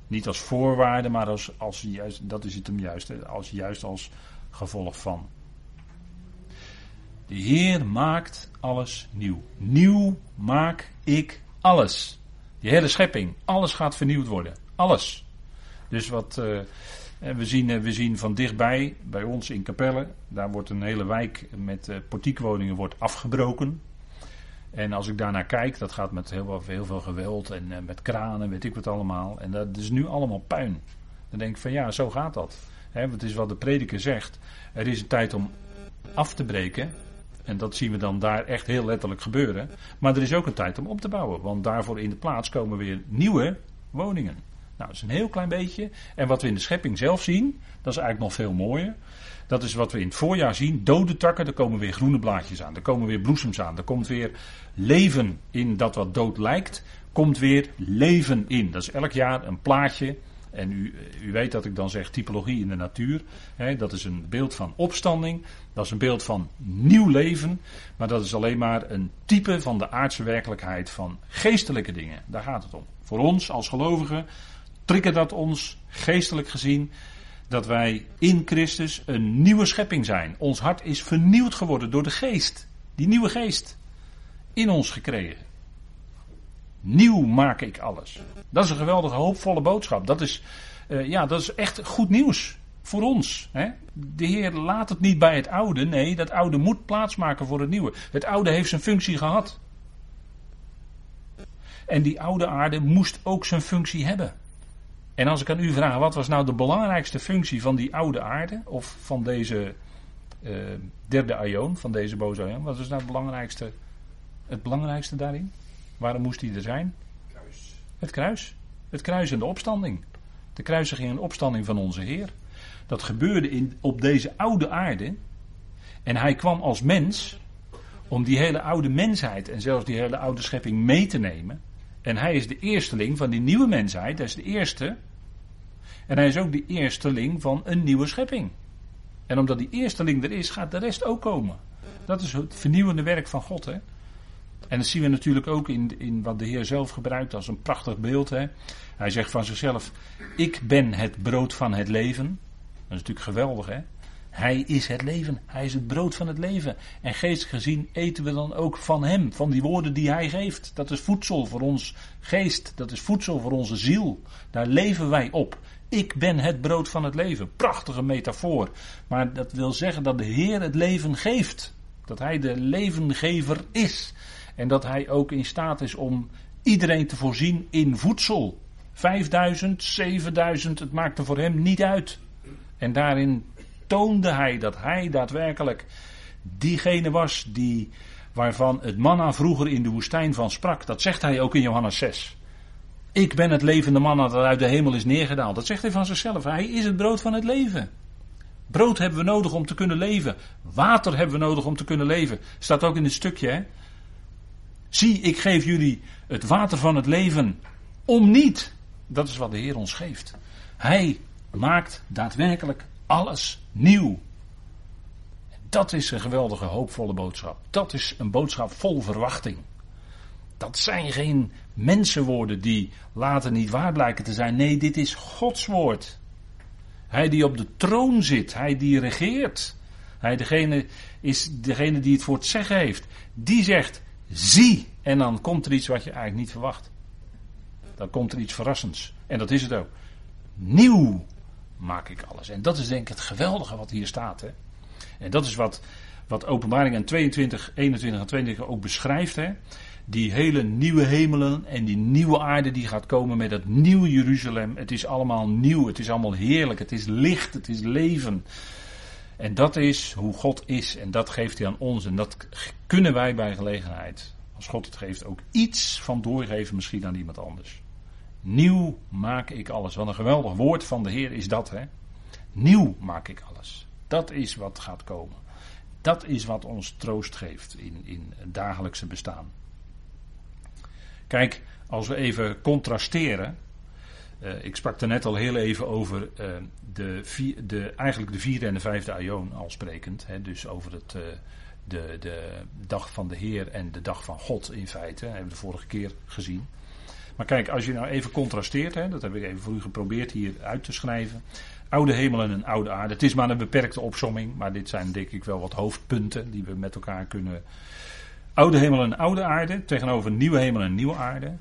Niet als voorwaarde, maar als, als juist, dat is het hem juist, als, juist als gevolg van. De Heer maakt alles nieuw. Nieuw maak ik alles. Die hele schepping, alles gaat vernieuwd worden. Alles. Dus wat uh, we, zien, we zien van dichtbij, bij ons in Capelle, daar wordt een hele wijk met uh, portiekwoningen wordt afgebroken. En als ik daarnaar kijk, dat gaat met heel, heel veel geweld en met kranen, weet ik wat allemaal. En dat is nu allemaal puin. Dan denk ik van ja, zo gaat dat. Want het is wat de prediker zegt. Er is een tijd om af te breken. En dat zien we dan daar echt heel letterlijk gebeuren. Maar er is ook een tijd om op te bouwen. Want daarvoor in de plaats komen weer nieuwe woningen. Nou, dat is een heel klein beetje. En wat we in de schepping zelf zien, dat is eigenlijk nog veel mooier. Dat is wat we in het voorjaar zien. Dode takken, er komen weer groene blaadjes aan. Er komen weer bloesems aan. Er komt weer leven in dat wat dood lijkt. Komt weer leven in. Dat is elk jaar een plaatje. En u, u weet dat ik dan zeg typologie in de natuur. dat is een beeld van opstanding. Dat is een beeld van nieuw leven. Maar dat is alleen maar een type van de aardse werkelijkheid van geestelijke dingen. Daar gaat het om. Voor ons als gelovigen triggert dat ons geestelijk gezien dat wij in Christus een nieuwe schepping zijn. Ons hart is vernieuwd geworden door de geest. Die nieuwe geest in ons gekregen. Nieuw maak ik alles. Dat is een geweldige hoopvolle boodschap. Dat is, uh, ja, dat is echt goed nieuws voor ons. Hè? De Heer laat het niet bij het oude. Nee, dat oude moet plaatsmaken voor het nieuwe. Het oude heeft zijn functie gehad. En die oude aarde moest ook zijn functie hebben. En als ik aan u vraag, wat was nou de belangrijkste functie van die oude aarde? Of van deze uh, derde aion, van deze boze aion? Wat is nou het belangrijkste, het belangrijkste daarin? Waarom moest die er zijn? Kruis. Het kruis. Het kruis en de opstanding. De kruisiging en opstanding van onze Heer. Dat gebeurde in, op deze oude aarde. En hij kwam als mens om die hele oude mensheid en zelfs die hele oude schepping mee te nemen. En hij is de eersteling van die nieuwe mensheid. Hij is de eerste. En hij is ook de eersteling van een nieuwe schepping. En omdat die eersteling er is, gaat de rest ook komen. Dat is het vernieuwende werk van God. Hè? En dat zien we natuurlijk ook in, in wat de Heer zelf gebruikt als een prachtig beeld. Hè? Hij zegt van zichzelf: Ik ben het brood van het leven. Dat is natuurlijk geweldig, hè? Hij is het leven. Hij is het brood van het leven. En geestelijk gezien eten we dan ook van hem, van die woorden die hij geeft. Dat is voedsel voor ons geest. Dat is voedsel voor onze ziel. Daar leven wij op. Ik ben het brood van het leven. Prachtige metafoor. Maar dat wil zeggen dat de Heer het leven geeft. Dat hij de levengever is. En dat hij ook in staat is om iedereen te voorzien in voedsel. 5000, 7000, het maakte voor hem niet uit. En daarin toonde hij dat hij daadwerkelijk diegene was die, waarvan het manna vroeger in de woestijn van sprak. Dat zegt hij ook in Johannes 6. Ik ben het levende manna dat uit de hemel is neergedaald. Dat zegt hij van zichzelf. Hij is het brood van het leven. Brood hebben we nodig om te kunnen leven. Water hebben we nodig om te kunnen leven. Staat ook in het stukje. Hè? Zie, ik geef jullie het water van het leven. Om niet. Dat is wat de Heer ons geeft. Hij maakt daadwerkelijk alles nieuw. Dat is een geweldige, hoopvolle boodschap. Dat is een boodschap vol verwachting. Dat zijn geen mensenwoorden die later niet waar blijken te zijn. Nee, dit is Gods woord. Hij die op de troon zit, hij die regeert. Hij degene is degene die het voor het zeggen heeft. Die zegt, zie. En dan komt er iets wat je eigenlijk niet verwacht. Dan komt er iets verrassends. En dat is het ook. Nieuw maak ik alles. En dat is denk ik het geweldige wat hier staat. Hè? En dat is wat, wat openbaring 22, 21 en 22 ook beschrijft. Hè? Die hele nieuwe hemelen en die nieuwe aarde die gaat komen met dat nieuwe Jeruzalem. Het is allemaal nieuw, het is allemaal heerlijk, het is licht, het is leven. En dat is hoe God is en dat geeft hij aan ons en dat kunnen wij bij gelegenheid, als God het geeft, ook iets van doorgeven misschien aan iemand anders. Nieuw maak ik alles. Wat een geweldig woord van de Heer is dat, hè? Nieuw maak ik alles. Dat is wat gaat komen. Dat is wat ons troost geeft in, in het dagelijkse bestaan. Kijk, als we even contrasteren. Uh, ik sprak er net al heel even over uh, de, vier, de, eigenlijk de vierde en de vijfde aion al sprekend. Hè, dus over het, uh, de, de dag van de Heer en de dag van God in feite. Dat hebben we de vorige keer gezien. Maar kijk, als je nou even contrasteert, hè, dat heb ik even voor u geprobeerd hier uit te schrijven. Oude hemel en een oude aarde. Het is maar een beperkte opsomming, maar dit zijn denk ik wel wat hoofdpunten die we met elkaar kunnen. Oude hemel en oude aarde tegenover nieuwe hemel en nieuwe aarde.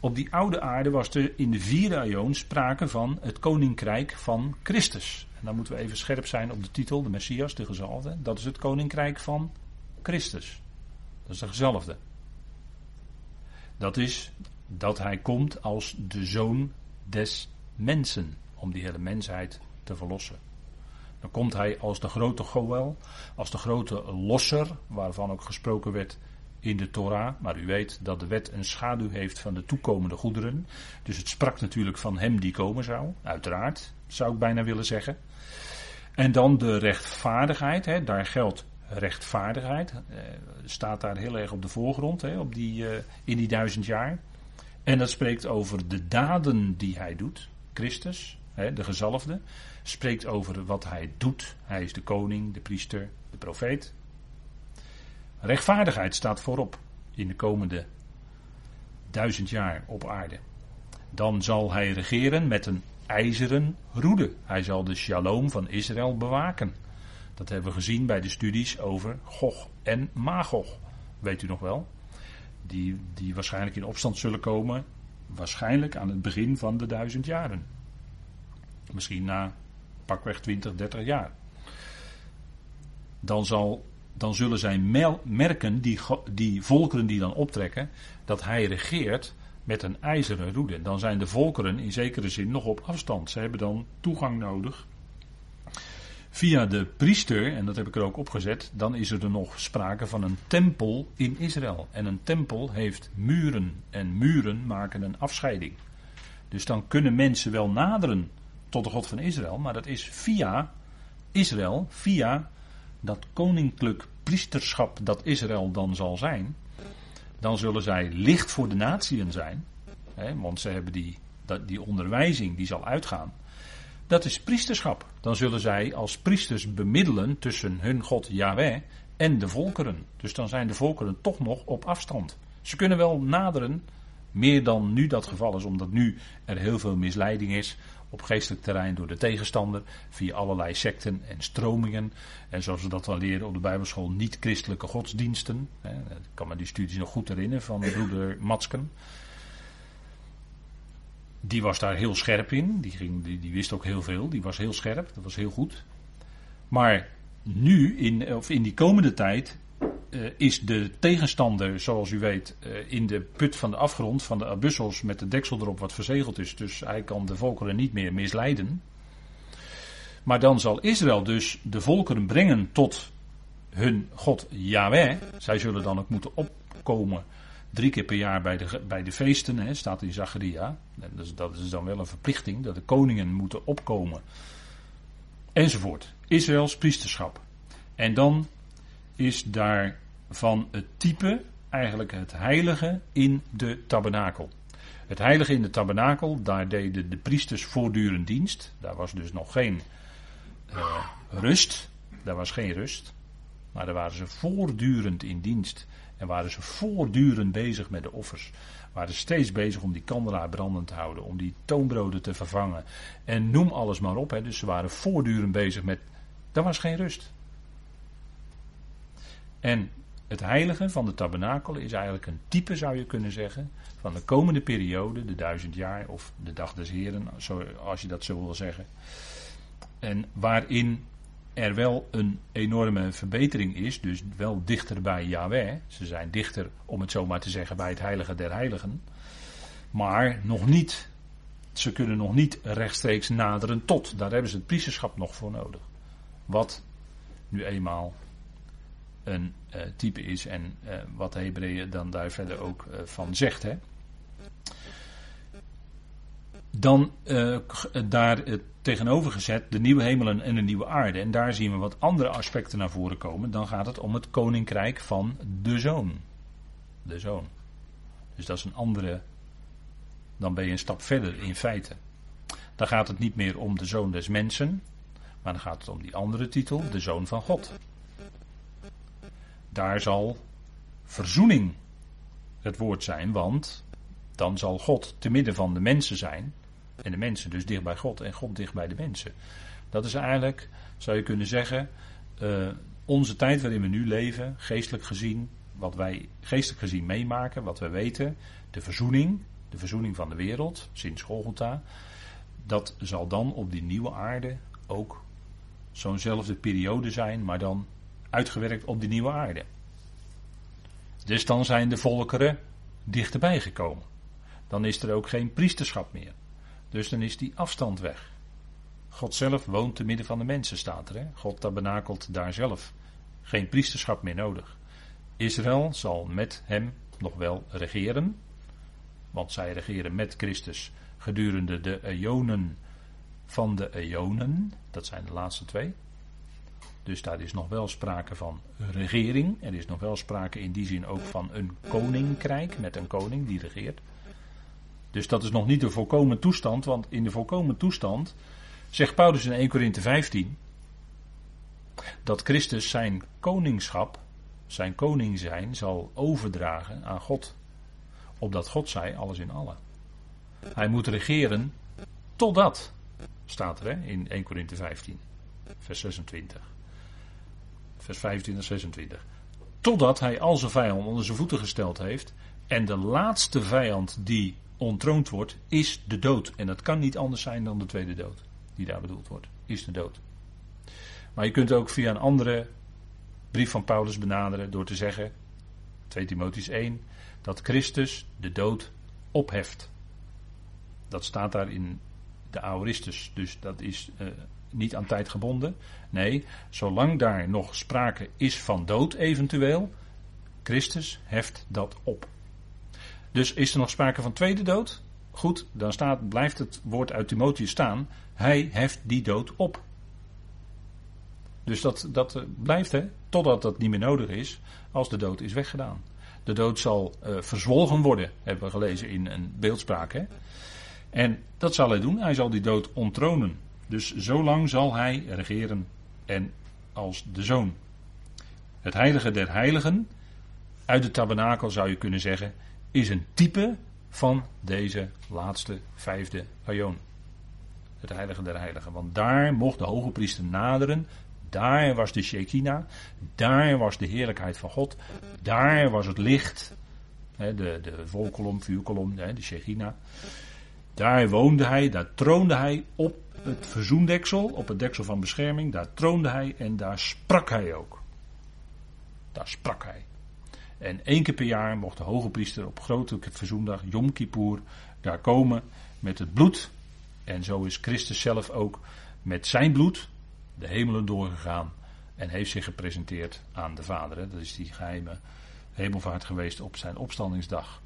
Op die oude aarde was er in de vierde aion sprake van het koninkrijk van Christus. En dan moeten we even scherp zijn op de titel, de Messias, de gezalfde. Dat is het koninkrijk van Christus. Dat is de gezalfde. Dat is dat hij komt als de zoon des mensen, om die hele mensheid te verlossen. Dan komt hij als de grote Goel, als de grote losser, waarvan ook gesproken werd in de Torah. Maar u weet dat de wet een schaduw heeft van de toekomende goederen. Dus het sprak natuurlijk van hem die komen zou, uiteraard, zou ik bijna willen zeggen. En dan de rechtvaardigheid, hè, daar geldt rechtvaardigheid, eh, staat daar heel erg op de voorgrond hè, op die, eh, in die duizend jaar. En dat spreekt over de daden die hij doet. Christus, de gezalfde, spreekt over wat hij doet. Hij is de koning, de priester, de profeet. Rechtvaardigheid staat voorop in de komende duizend jaar op aarde. Dan zal hij regeren met een ijzeren roede. Hij zal de shalom van Israël bewaken. Dat hebben we gezien bij de studies over Gog en Magog. Weet u nog wel? die, die waarschijnlijk in opstand zullen komen, waarschijnlijk aan het begin van de duizend jaren. Misschien na pakweg 20, 30 jaar. Dan, zal, dan zullen zij merken, die, die volkeren die dan optrekken, dat hij regeert met een ijzeren roede. Dan zijn de volkeren in zekere zin nog op afstand. Ze hebben dan toegang nodig via de priester, en dat heb ik er ook opgezet, dan is er nog sprake van een tempel in Israël. En een tempel heeft muren en muren maken een afscheiding. Dus dan kunnen mensen wel naderen tot de God van Israël, maar dat is via Israël, via dat koninklijk priesterschap dat Israël dan zal zijn. Dan zullen zij licht voor de natieën zijn, hè, want ze hebben die, die onderwijzing die zal uitgaan. Dat is priesterschap. Dan zullen zij als priesters bemiddelen tussen hun God Yahweh en de volkeren. Dus dan zijn de volkeren toch nog op afstand. Ze kunnen wel naderen, meer dan nu dat geval is, omdat nu er heel veel misleiding is op geestelijk terrein door de tegenstander, via allerlei secten en stromingen. En zoals we dat dan leren op de Bijbelschool, niet-christelijke godsdiensten. Ik kan me die studies nog goed herinneren van broeder Matsken die was daar heel scherp in. Die, ging, die, die wist ook heel veel. Die was heel scherp. Dat was heel goed. Maar nu, in, of in die komende tijd, uh, is de tegenstander, zoals u weet, uh, in de put van de afgrond van de abussels met de deksel erop wat verzegeld is. Dus hij kan de volkeren niet meer misleiden. Maar dan zal Israël dus de volkeren brengen tot hun God Yahweh. Zij zullen dan ook moeten opkomen drie keer per jaar bij de, bij de feesten, hè, staat in Zacharia. Dus dat is dan wel een verplichting, dat de koningen moeten opkomen. Enzovoort. Israëls priesterschap. En dan is daar van het type eigenlijk het heilige in de tabernakel. Het heilige in de tabernakel, daar deden de priesters voortdurend dienst. Daar was dus nog geen uh, rust. Daar was geen rust. Maar daar waren ze voortdurend in dienst. En waren ze voortdurend bezig met de offers. Waren steeds bezig om die kandelaar brandend te houden. Om die toonbroden te vervangen. En noem alles maar op. Hè. Dus ze waren voortdurend bezig met. Daar was geen rust. En het heilige van de tabernakel is eigenlijk een type, zou je kunnen zeggen, van de komende periode, de duizend jaar of de dag des Heren, als je dat zo wil zeggen. En waarin er wel een enorme verbetering is, dus wel dichter bij Yahweh. Ze zijn dichter, om het zo maar te zeggen, bij het heilige der heiligen. Maar nog niet, ze kunnen nog niet rechtstreeks naderen tot. Daar hebben ze het priesterschap nog voor nodig. Wat nu eenmaal een uh, type is en uh, wat de Hebreeën dan daar verder ook uh, van zegt. Hè. Dan daar tegenovergezet de nieuwe hemelen en de nieuwe aarde. En daar zien we wat andere aspecten naar voren komen. Dan gaat het om het koninkrijk van de zoon. De zoon. Dus dat is een andere. Dan ben je een stap verder in feite. Dan gaat het niet meer om de zoon des mensen. Maar dan gaat het om die andere titel, de zoon van God. Daar zal verzoening het woord zijn, want dan zal God te midden van de mensen zijn. En de mensen dus dicht bij God en God dicht bij de mensen. Dat is eigenlijk, zou je kunnen zeggen, uh, onze tijd waarin we nu leven, geestelijk gezien, wat wij geestelijk gezien meemaken, wat we weten, de verzoening, de verzoening van de wereld, sinds Golgotha, dat zal dan op die nieuwe aarde ook zo'nzelfde periode zijn, maar dan uitgewerkt op die nieuwe aarde. Dus dan zijn de volkeren dichterbij gekomen. Dan is er ook geen priesterschap meer. Dus dan is die afstand weg. God zelf woont te midden van de mensen, staat er. Hè? God tabernakelt daar zelf. Geen priesterschap meer nodig. Israël zal met hem nog wel regeren. Want zij regeren met Christus gedurende de eonen van de eonen. Dat zijn de laatste twee. Dus daar is nog wel sprake van regering. Er is nog wel sprake in die zin ook van een koninkrijk met een koning die regeert. Dus dat is nog niet de volkomen toestand, want in de volkomen toestand zegt Paulus in 1 Korinthe 15 dat Christus zijn koningschap, zijn koning zijn, zal overdragen aan God. Opdat God zij alles in allen. Hij moet regeren totdat, staat er in 1 Korinthe 15, vers 26. Vers 25 26. Totdat hij al zijn vijanden onder zijn voeten gesteld heeft. En de laatste vijand die ontroond wordt, is de dood. En dat kan niet anders zijn dan de tweede dood, die daar bedoeld wordt, is de dood. Maar je kunt ook via een andere brief van Paulus benaderen door te zeggen, 2 Timotheus 1, dat Christus de dood opheft. Dat staat daar in de Aoristus, dus dat is uh, niet aan tijd gebonden. Nee, zolang daar nog sprake is van dood eventueel, Christus heft dat op. Dus is er nog sprake van tweede dood? Goed, dan staat, blijft het woord uit Timotheus staan. Hij heft die dood op. Dus dat, dat eh, blijft, hè, totdat dat niet meer nodig is, als de dood is weggedaan. De dood zal uh, verzwolgen worden, hebben we gelezen in een beeldspraak. Hè? En dat zal hij doen, hij zal die dood onttronen. Dus zolang zal hij regeren en als de zoon. Het heilige der heiligen, uit de tabernakel zou je kunnen zeggen, is een type van deze laatste vijfde aion. Het heilige der heiligen. Want daar mocht de hoge priester naderen. Daar was de Shekinah. Daar was de heerlijkheid van God. Daar was het licht. de, de volkolom, vuurkolom, de Shekinah. Daar woonde hij, daar troonde hij op het verzoendeksel, op het deksel van bescherming. Daar troonde hij en daar sprak hij ook. Daar sprak hij. En één keer per jaar mocht de hoge priester op grote verzoendag, Yom Kippur, daar komen met het bloed. En zo is Christus zelf ook met zijn bloed de hemelen doorgegaan en heeft zich gepresenteerd aan de Vader. Dat is die geheime hemelvaart geweest op zijn opstandingsdag.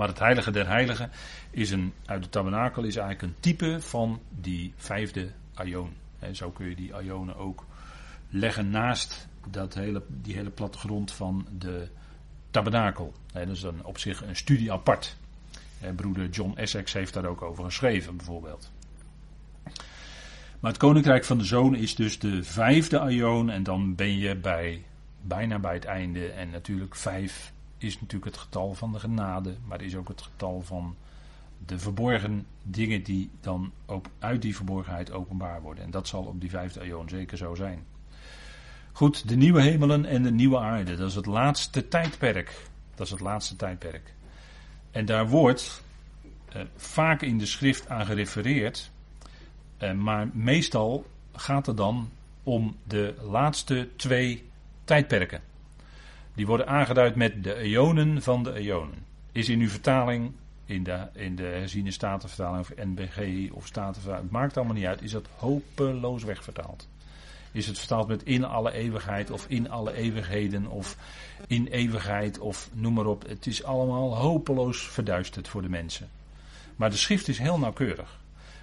Maar het heilige der heiligen is een, uit de tabernakel is eigenlijk een type van die vijfde aion. En zo kun je die aionen ook leggen naast dat hele, die hele plattegrond van de tabernakel. dat is dan op zich een studie apart. broeder John Essex heeft daar ook over geschreven, bijvoorbeeld. Maar het koninkrijk van de zoon is dus de vijfde aion. En dan ben je bij, bijna bij het einde. En natuurlijk vijf is natuurlijk het getal van de genade. Maar is ook het getal van de verborgen dingen die dan ook uit die verborgenheid openbaar worden. En dat zal op die vijfde aion zeker zo zijn. Goed, de nieuwe hemelen en de nieuwe aarde. Dat is het laatste tijdperk. Dat is het laatste tijdperk. En daar wordt eh, vaak in de schrift aan gerefereerd. Eh, maar meestal gaat het dan om de laatste twee tijdperken. Die worden aangeduid met de eonen van de eonen. Is in uw vertaling, in de, in de herziene statenvertaling of NBG of statenvertaling, het maakt allemaal niet uit, is dat hopeloos wegvertaald. Is het vertaald met in alle eeuwigheid of in alle eeuwigheden of in eeuwigheid of noem maar op. Het is allemaal hopeloos verduisterd voor de mensen. Maar de schrift is heel nauwkeurig.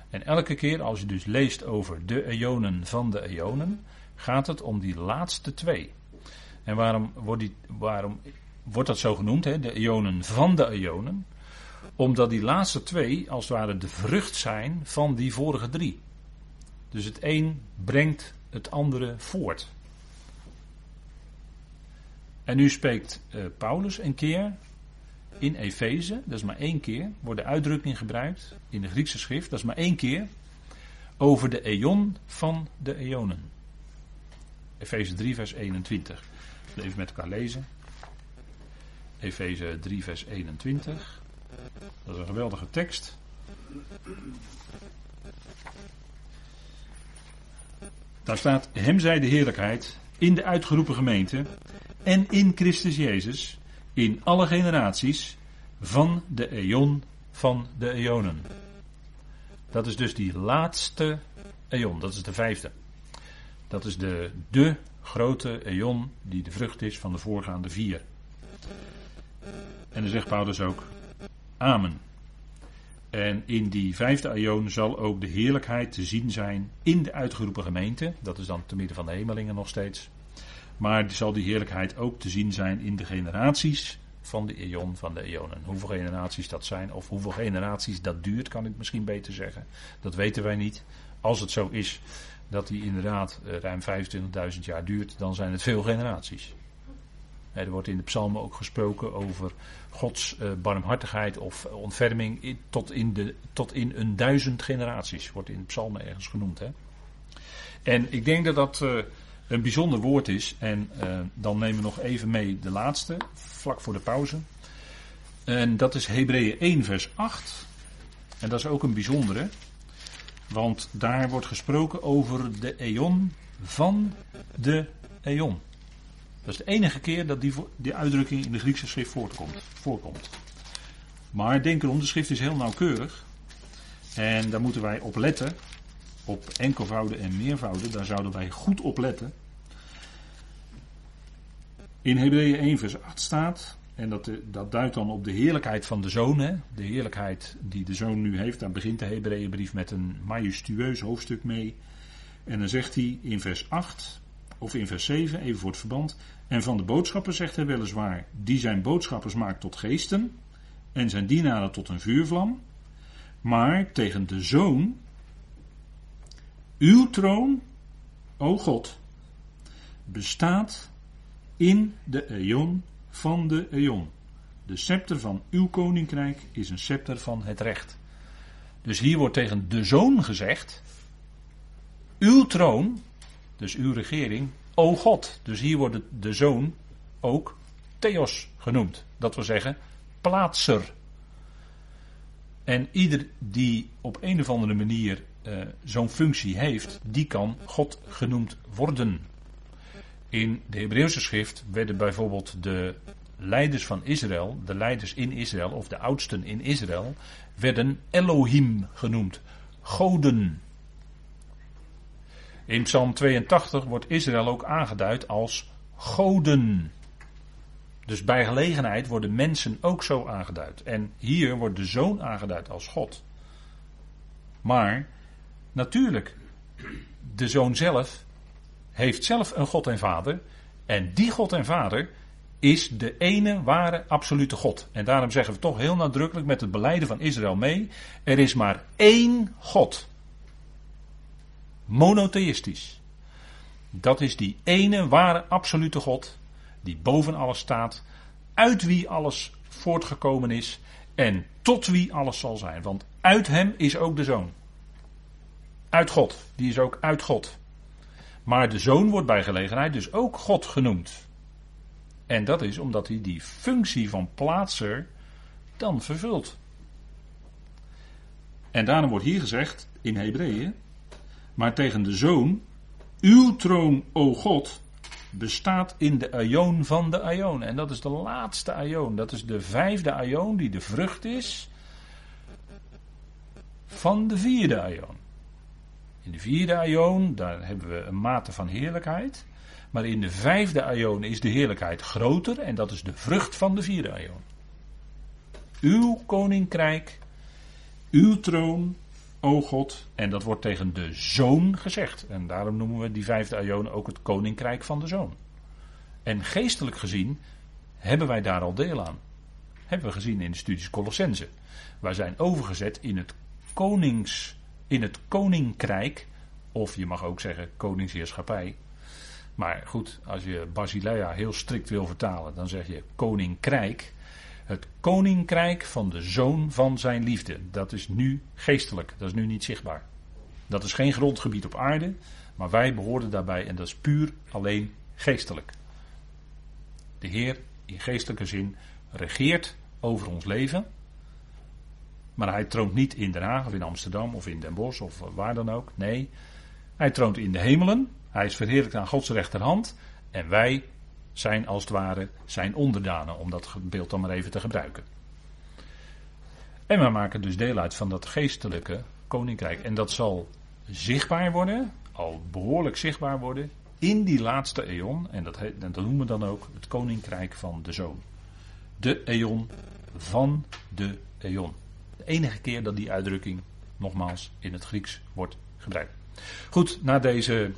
En elke keer als je dus leest over de eonen van de eonen, gaat het om die laatste twee. En waarom wordt, die, waarom wordt dat zo genoemd, hè? de eonen van de eonen? Omdat die laatste twee als het ware de vrucht zijn van die vorige drie. Dus het een brengt het andere voort. En nu spreekt uh, Paulus een keer in Efeze, dat is maar één keer, wordt de uitdrukking gebruikt in de Griekse schrift, dat is maar één keer, over de eon van de eonen. Efeze 3, vers 21. Even met elkaar lezen. Efeze 3, vers 21. Dat is een geweldige tekst. Daar staat: Hem zij de heerlijkheid in de uitgeroepen gemeente en in Christus Jezus in alle generaties van de eon van de eonen. Dat is dus die laatste eon, dat is de vijfde. Dat is de, de grote eon die de vrucht is van de voorgaande vier. En dan zegt Paulus ook, Amen. En in die vijfde eon zal ook de heerlijkheid te zien zijn in de uitgeroepen gemeente. Dat is dan te midden van de hemelingen nog steeds. Maar zal die heerlijkheid ook te zien zijn in de generaties van de eon van de eonen. Hoeveel generaties dat zijn, of hoeveel generaties dat duurt, kan ik misschien beter zeggen. Dat weten wij niet. Als het zo is dat die inderdaad eh, ruim 25.000 jaar duurt, dan zijn het veel generaties. Er wordt in de psalmen ook gesproken over Gods eh, barmhartigheid of ontferming tot, in de, tot in een duizend generaties. Wordt in de psalmen ergens genoemd. Hè? En ik denk dat dat een bijzonder woord is. En dan nemen we nog even mee de laatste, vlak voor de pauze. En dat is Hebreeën 1, vers 8. En dat is ook een bijzondere. Want daar wordt gesproken over de eon van de eon. Dat is de enige keer dat die, die uitdrukking in de Griekse schrift voortkomt, voorkomt. Maar denk erom, de schrift is heel nauwkeurig. En daar moeten wij op letten op enkelvouden en meervouden, daar zouden wij goed op letten. In Hebreeën 1 vers 8 staat, en dat, dat duidt dan op de heerlijkheid van de zoon, hè, de heerlijkheid die de zoon nu heeft. Daar begint de Hebreeënbrief met een majestueus hoofdstuk mee. En dan zegt hij in vers 8, of in vers 7, even voor het verband. En van de boodschappen zegt hij weliswaar, die zijn boodschappers maakt tot geesten, en zijn dienaren tot een vuurvlam. Maar tegen de zoon uw troon, o God, bestaat in de eon van de eon. De scepter van uw koninkrijk is een scepter van het recht. Dus hier wordt tegen de zoon gezegd: Uw troon, dus uw regering, o God. Dus hier wordt de zoon ook Theos genoemd. Dat wil zeggen, plaatser. En ieder die op een of andere manier uh, zo'n functie heeft, die kan God genoemd worden. In de Hebreeuwse schrift werden bijvoorbeeld de leiders van Israël, de leiders in Israël of de oudsten in Israël, werden Elohim genoemd. Goden. In Psalm 82 wordt Israël ook aangeduid als goden. Dus bij gelegenheid worden mensen ook zo aangeduid. En hier wordt de zoon aangeduid als God. Maar natuurlijk, de zoon zelf heeft zelf een God en Vader. En die God en Vader is de ene ware absolute God. En daarom zeggen we toch heel nadrukkelijk met het beleiden van Israël mee: er is maar één God. Monotheïstisch. Dat is die ene ware absolute God die boven alles staat, uit wie alles voortgekomen is en tot wie alles zal zijn. Want uit hem is ook de zoon. Uit God, die is ook uit God. Maar de zoon wordt bij gelegenheid dus ook God genoemd. En dat is omdat hij die functie van plaatser dan vervult. En daarom wordt hier gezegd in Hebreeën, maar tegen de zoon, uw troon, o God, bestaat in de aion van de aion. En dat is de laatste aion. Dat is de vijfde aion die de vrucht is van de vierde aion. In de vierde aion, daar hebben we een mate van heerlijkheid. Maar in de vijfde aion is de heerlijkheid groter en dat is de vrucht van de vierde aion. Uw koninkrijk, uw troon, o God. En dat wordt tegen de zoon gezegd. En daarom noemen we die vijfde aion ook het koninkrijk van de zoon. En geestelijk gezien hebben wij daar al deel aan. Hebben we gezien in de studies Colossense. Wij zijn overgezet in het konings, in het koninkrijk, of je mag ook zeggen koningsheerschappij. Maar goed, als je Basilea heel strikt wil vertalen, dan zeg je koninkrijk. Het koninkrijk van de zoon van zijn liefde. Dat is nu geestelijk, dat is nu niet zichtbaar. Dat is geen grondgebied op aarde, maar wij behoren daarbij en dat is puur alleen geestelijk. De Heer in geestelijke zin regeert over ons leven. Maar hij troont niet in Den Haag of in Amsterdam of in Den Bosch of waar dan ook. Nee, hij troont in de hemelen. Hij is verheerlijkt aan Gods rechterhand. En wij zijn als het ware zijn onderdanen, om dat beeld dan maar even te gebruiken. En we maken dus deel uit van dat geestelijke koninkrijk. En dat zal zichtbaar worden, al behoorlijk zichtbaar worden, in die laatste eon. En dat, dat noemen we dan ook het koninkrijk van de zoon. De eon van de eon. Enige keer dat die uitdrukking nogmaals in het Grieks wordt gebruikt. Goed, na deze